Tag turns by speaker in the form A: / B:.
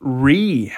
A: re